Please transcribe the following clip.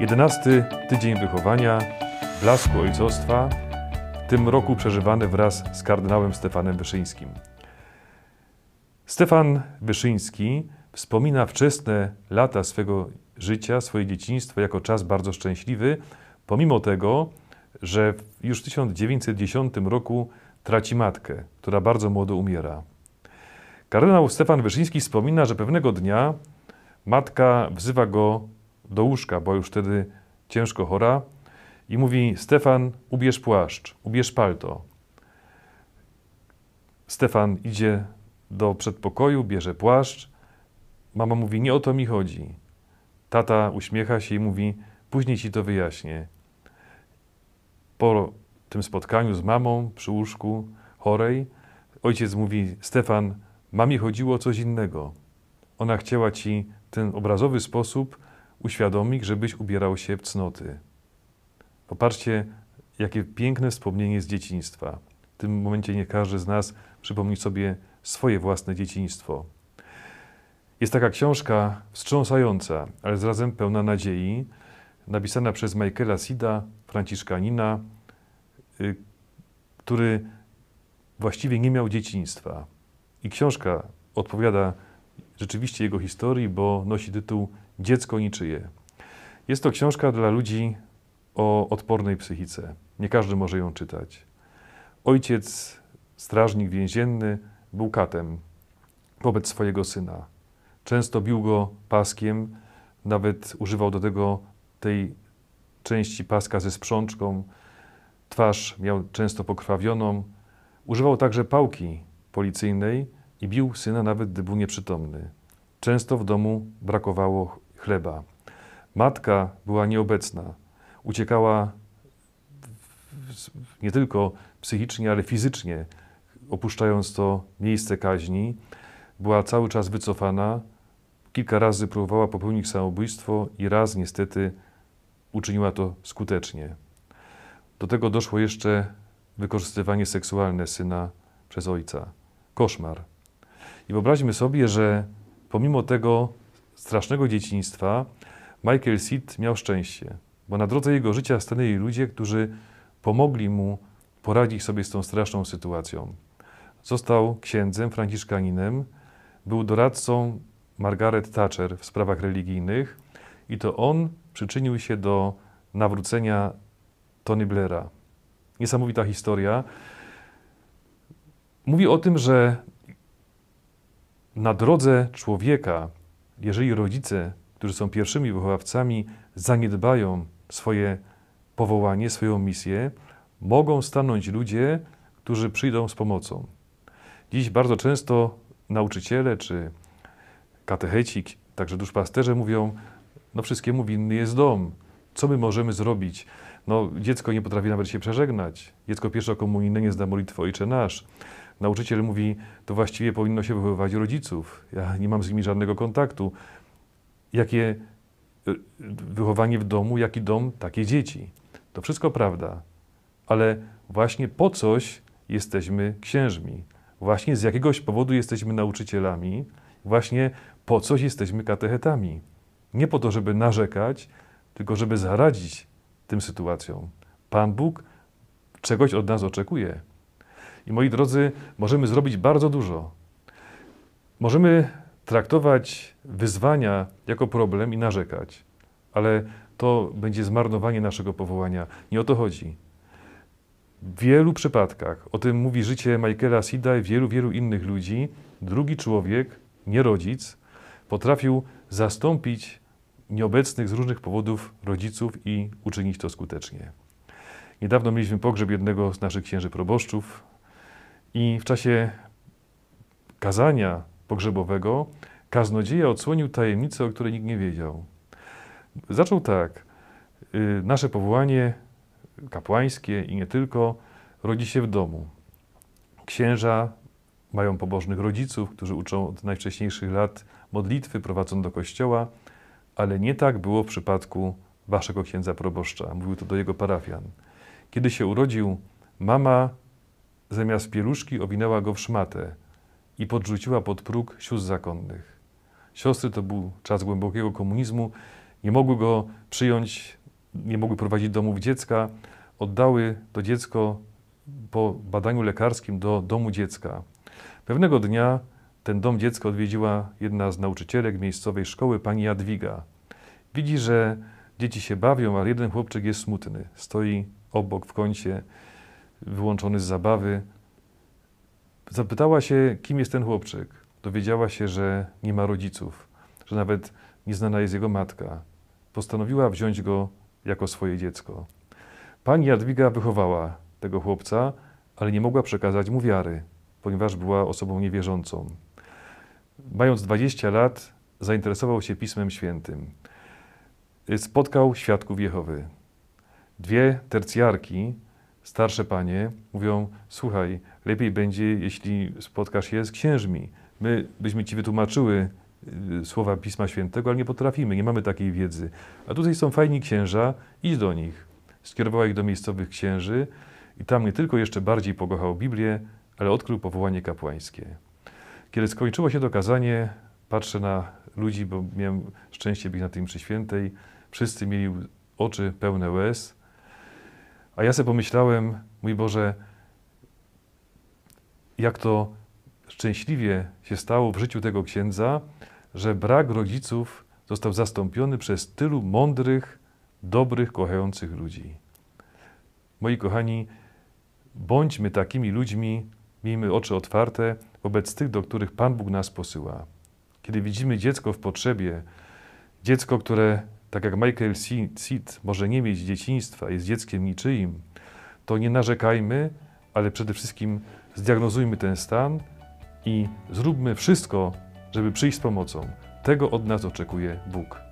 Jedenasty tydzień wychowania, blasku ojcostwa, w tym roku przeżywany wraz z kardynałem Stefanem Wyszyńskim. Stefan Wyszyński wspomina wczesne lata swego życia, swoje dzieciństwo jako czas bardzo szczęśliwy, pomimo tego, że już w 1910 roku traci matkę, która bardzo młodo umiera. Kardynał Stefan Wyszyński wspomina, że pewnego dnia matka wzywa go do łóżka, bo już wtedy ciężko chora, i mówi: Stefan, ubierz płaszcz, ubierz palto. Stefan idzie do przedpokoju, bierze płaszcz. Mama mówi: Nie o to mi chodzi. Tata uśmiecha się i mówi: Później ci to wyjaśnię. Po tym spotkaniu z mamą przy łóżku chorej, ojciec mówi: Stefan, mamie chodziło o coś innego. Ona chciała ci ten obrazowy sposób uświadomić, żebyś ubierał się w cnoty. Popatrzcie, jakie piękne wspomnienie z dzieciństwa. W tym momencie nie każdy z nas przypomni sobie swoje własne dzieciństwo. Jest taka książka wstrząsająca, ale zarazem pełna nadziei, napisana przez Michaela Sida, franciszkanina, y, który właściwie nie miał dzieciństwa. I książka odpowiada rzeczywiście jego historii, bo nosi tytuł Dziecko niczyje. Jest to książka dla ludzi o odpornej psychice. Nie każdy może ją czytać. Ojciec, strażnik więzienny, był katem wobec swojego syna. Często bił go paskiem, nawet używał do tego tej części paska ze sprzączką. Twarz miał często pokrwawioną. Używał także pałki policyjnej i bił syna nawet gdy był nieprzytomny. Często w domu brakowało chleba. Matka była nieobecna. Uciekała nie tylko psychicznie, ale fizycznie, opuszczając to miejsce kaźni. Była cały czas wycofana. Kilka razy próbowała popełnić samobójstwo i raz niestety uczyniła to skutecznie. Do tego doszło jeszcze wykorzystywanie seksualne syna przez ojca. Koszmar. I wyobraźmy sobie, że pomimo tego strasznego dzieciństwa, Michael Seed miał szczęście, bo na drodze jego życia stanęli ludzie, którzy pomogli mu poradzić sobie z tą straszną sytuacją. Został księdzem, franciszkaninem, był doradcą Margaret Thatcher w sprawach religijnych i to on przyczynił się do nawrócenia Tony Blaira. Niesamowita historia. Mówi o tym, że na drodze człowieka, jeżeli rodzice, którzy są pierwszymi wychowawcami, zaniedbają swoje powołanie, swoją misję, mogą stanąć ludzie, którzy przyjdą z pomocą. Dziś bardzo często nauczyciele czy katecheci, także duszpasterze mówią, no wszystkiemu winny jest dom. Co my możemy zrobić? No, dziecko nie potrafi nawet się przeżegnać. Dziecko pierwszokomunijne nie zna modlitwy Ojcze Nasz. Nauczyciel mówi, to właściwie powinno się wychowywać rodziców. Ja nie mam z nimi żadnego kontaktu. Jakie y, wychowanie w domu, jaki dom, takie dzieci. To wszystko prawda, ale właśnie po coś jesteśmy księżmi. Właśnie z jakiegoś powodu jesteśmy nauczycielami, właśnie po coś jesteśmy katechetami. Nie po to, żeby narzekać, tylko żeby zaradzić tym sytuacjom. Pan Bóg czegoś od nas oczekuje. I moi drodzy, możemy zrobić bardzo dużo. Możemy traktować wyzwania jako problem i narzekać, ale to będzie zmarnowanie naszego powołania. Nie o to chodzi. W wielu przypadkach, o tym mówi życie Michaela Sida i wielu, wielu innych ludzi, drugi człowiek, nie rodzic, potrafił zastąpić nieobecnych z różnych powodów rodziców i uczynić to skutecznie. Niedawno mieliśmy pogrzeb jednego z naszych księży proboszczów, i w czasie kazania pogrzebowego kaznodzieja odsłonił tajemnicę, o której nikt nie wiedział. Zaczął tak. Y, nasze powołanie kapłańskie i nie tylko rodzi się w domu. Księża mają pobożnych rodziców, którzy uczą od najwcześniejszych lat modlitwy, prowadzą do kościoła, ale nie tak było w przypadku waszego księdza proboszcza. Mówił to do jego parafian. Kiedy się urodził, mama zamiast pieluszki owinęła go w szmatę i podrzuciła pod próg sióstr zakonnych. Siostry to był czas głębokiego komunizmu, nie mogły go przyjąć, nie mogły prowadzić domów dziecka, oddały to dziecko po badaniu lekarskim do domu dziecka. Pewnego dnia ten dom dziecka odwiedziła jedna z nauczycielek miejscowej szkoły, pani Jadwiga. Widzi, że dzieci się bawią, ale jeden chłopczyk jest smutny. Stoi obok w kącie, wyłączony z zabawy. Zapytała się, kim jest ten chłopczyk. Dowiedziała się, że nie ma rodziców, że nawet nieznana jest jego matka. Postanowiła wziąć go jako swoje dziecko. Pani Jadwiga wychowała tego chłopca, ale nie mogła przekazać mu wiary, ponieważ była osobą niewierzącą. Mając 20 lat, zainteresował się Pismem Świętym. Spotkał świadków Jehowy. Dwie tercjarki, starsze panie, mówią: Słuchaj, lepiej będzie, jeśli spotkasz się z księżmi. My byśmy ci wytłumaczyły y, słowa Pisma Świętego, ale nie potrafimy, nie mamy takiej wiedzy. A tutaj są fajni księża, idź do nich. Skierowała ich do miejscowych księży i tam nie tylko jeszcze bardziej pokochał Biblię, ale odkrył powołanie kapłańskie. Kiedy skończyło się to kazanie, patrzę na ludzi, bo miałem szczęście być na tej mszy świętej. Wszyscy mieli oczy pełne łez. A ja sobie pomyślałem, mój Boże, jak to szczęśliwie się stało w życiu tego księdza, że brak rodziców został zastąpiony przez tylu mądrych, dobrych, kochających ludzi. Moi kochani, bądźmy takimi ludźmi, miejmy oczy otwarte wobec tych, do których Pan Bóg nas posyła. Kiedy widzimy dziecko w potrzebie, dziecko, które, tak jak Michael Seed, może nie mieć dzieciństwa, jest dzieckiem niczyim, to nie narzekajmy, ale przede wszystkim zdiagnozujmy ten stan i zróbmy wszystko, żeby przyjść z pomocą. Tego od nas oczekuje Bóg.